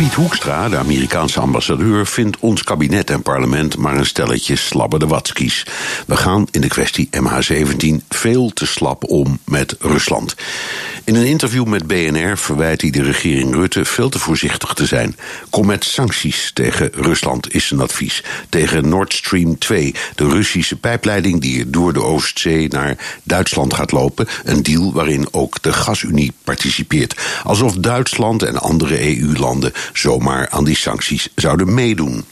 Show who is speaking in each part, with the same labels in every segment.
Speaker 1: Piet Hoekstra, de Amerikaanse ambassadeur, vindt ons kabinet en parlement maar een stelletje slabberde watskies. We gaan in de kwestie MH17 veel te slap om met Rusland. In een interview met BNR verwijt hij de regering Rutte veel te voorzichtig te zijn. Kom met sancties tegen Rusland is zijn advies. Tegen Nord Stream 2, de Russische pijpleiding die door de Oostzee naar Duitsland gaat lopen. Een deal waarin ook de gasunie participeert. Alsof Duitsland en andere EU-landen zomaar aan die sancties zouden meedoen.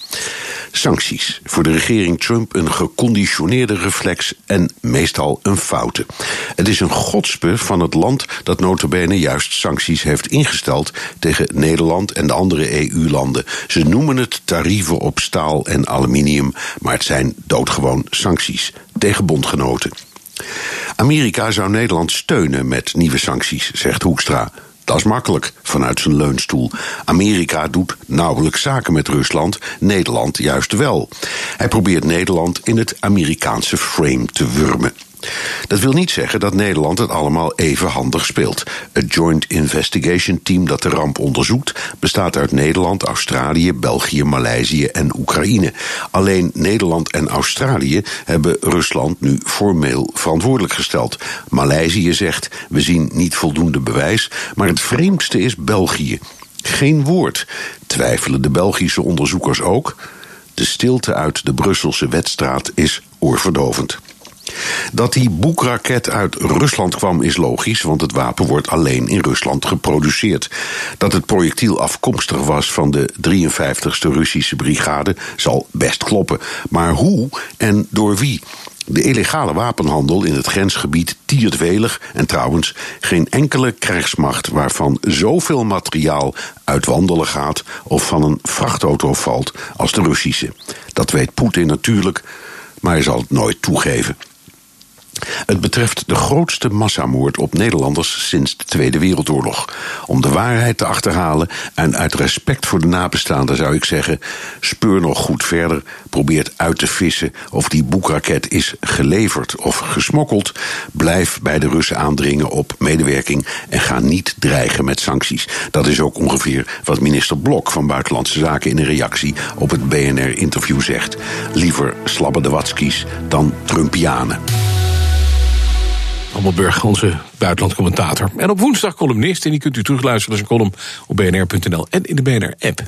Speaker 1: Sancties. Voor de regering Trump een geconditioneerde reflex en meestal een foute. Het is een godspe van het land dat notabene juist sancties heeft ingesteld tegen Nederland en de andere EU-landen. Ze noemen het tarieven op staal en aluminium, maar het zijn doodgewoon sancties tegen bondgenoten. Amerika zou Nederland steunen met nieuwe sancties, zegt Hoekstra. Dat is makkelijk vanuit zijn leunstoel. Amerika doet nauwelijks zaken met Rusland, Nederland juist wel. Hij probeert Nederland in het Amerikaanse frame te wurmen. Dat wil niet zeggen dat Nederland het allemaal even handig speelt. Het Joint Investigation Team dat de ramp onderzoekt bestaat uit Nederland, Australië, België, Maleisië en Oekraïne. Alleen Nederland en Australië hebben Rusland nu formeel verantwoordelijk gesteld. Maleisië zegt: we zien niet voldoende bewijs, maar het vreemdste is België. Geen woord. Twijfelen de Belgische onderzoekers ook? De stilte uit de Brusselse wetstraat is oorverdovend. Dat die boekraket uit Rusland kwam is logisch, want het wapen wordt alleen in Rusland geproduceerd. Dat het projectiel afkomstig was van de 53ste Russische brigade zal best kloppen. Maar hoe en door wie? De illegale wapenhandel in het grensgebied tiert welig en trouwens geen enkele krijgsmacht waarvan zoveel materiaal uit wandelen gaat of van een vrachtauto valt als de Russische. Dat weet Poetin natuurlijk, maar hij zal het nooit toegeven. Het betreft de grootste massamoord op Nederlanders sinds de Tweede Wereldoorlog. Om de waarheid te achterhalen en uit respect voor de nabestaanden zou ik zeggen: speur nog goed verder, probeert uit te vissen of die boekraket is geleverd of gesmokkeld. Blijf bij de Russen aandringen op medewerking en ga niet dreigen met sancties. Dat is ook ongeveer wat minister Blok van Buitenlandse Zaken in een reactie op het BNR-interview zegt. Liever slabben de watskies dan Trumpianen.
Speaker 2: Hammelburg, onze buitenlandcommentator. En op woensdag columnist. En die kunt u terugluisteren als een column op bnr.nl en in de BNR-app.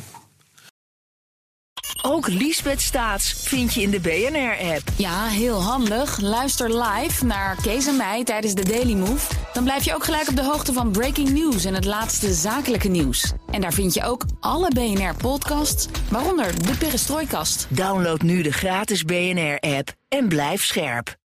Speaker 3: Ook Liesbeth Staats vind je in de BNR-app.
Speaker 4: Ja, heel handig. Luister live naar Kees en mij tijdens de Daily Move. Dan blijf je ook gelijk op de hoogte van breaking news en het laatste zakelijke nieuws. En daar vind je ook alle BNR-podcasts, waaronder de Perestrooikast.
Speaker 3: Download nu de gratis BNR-app en blijf scherp.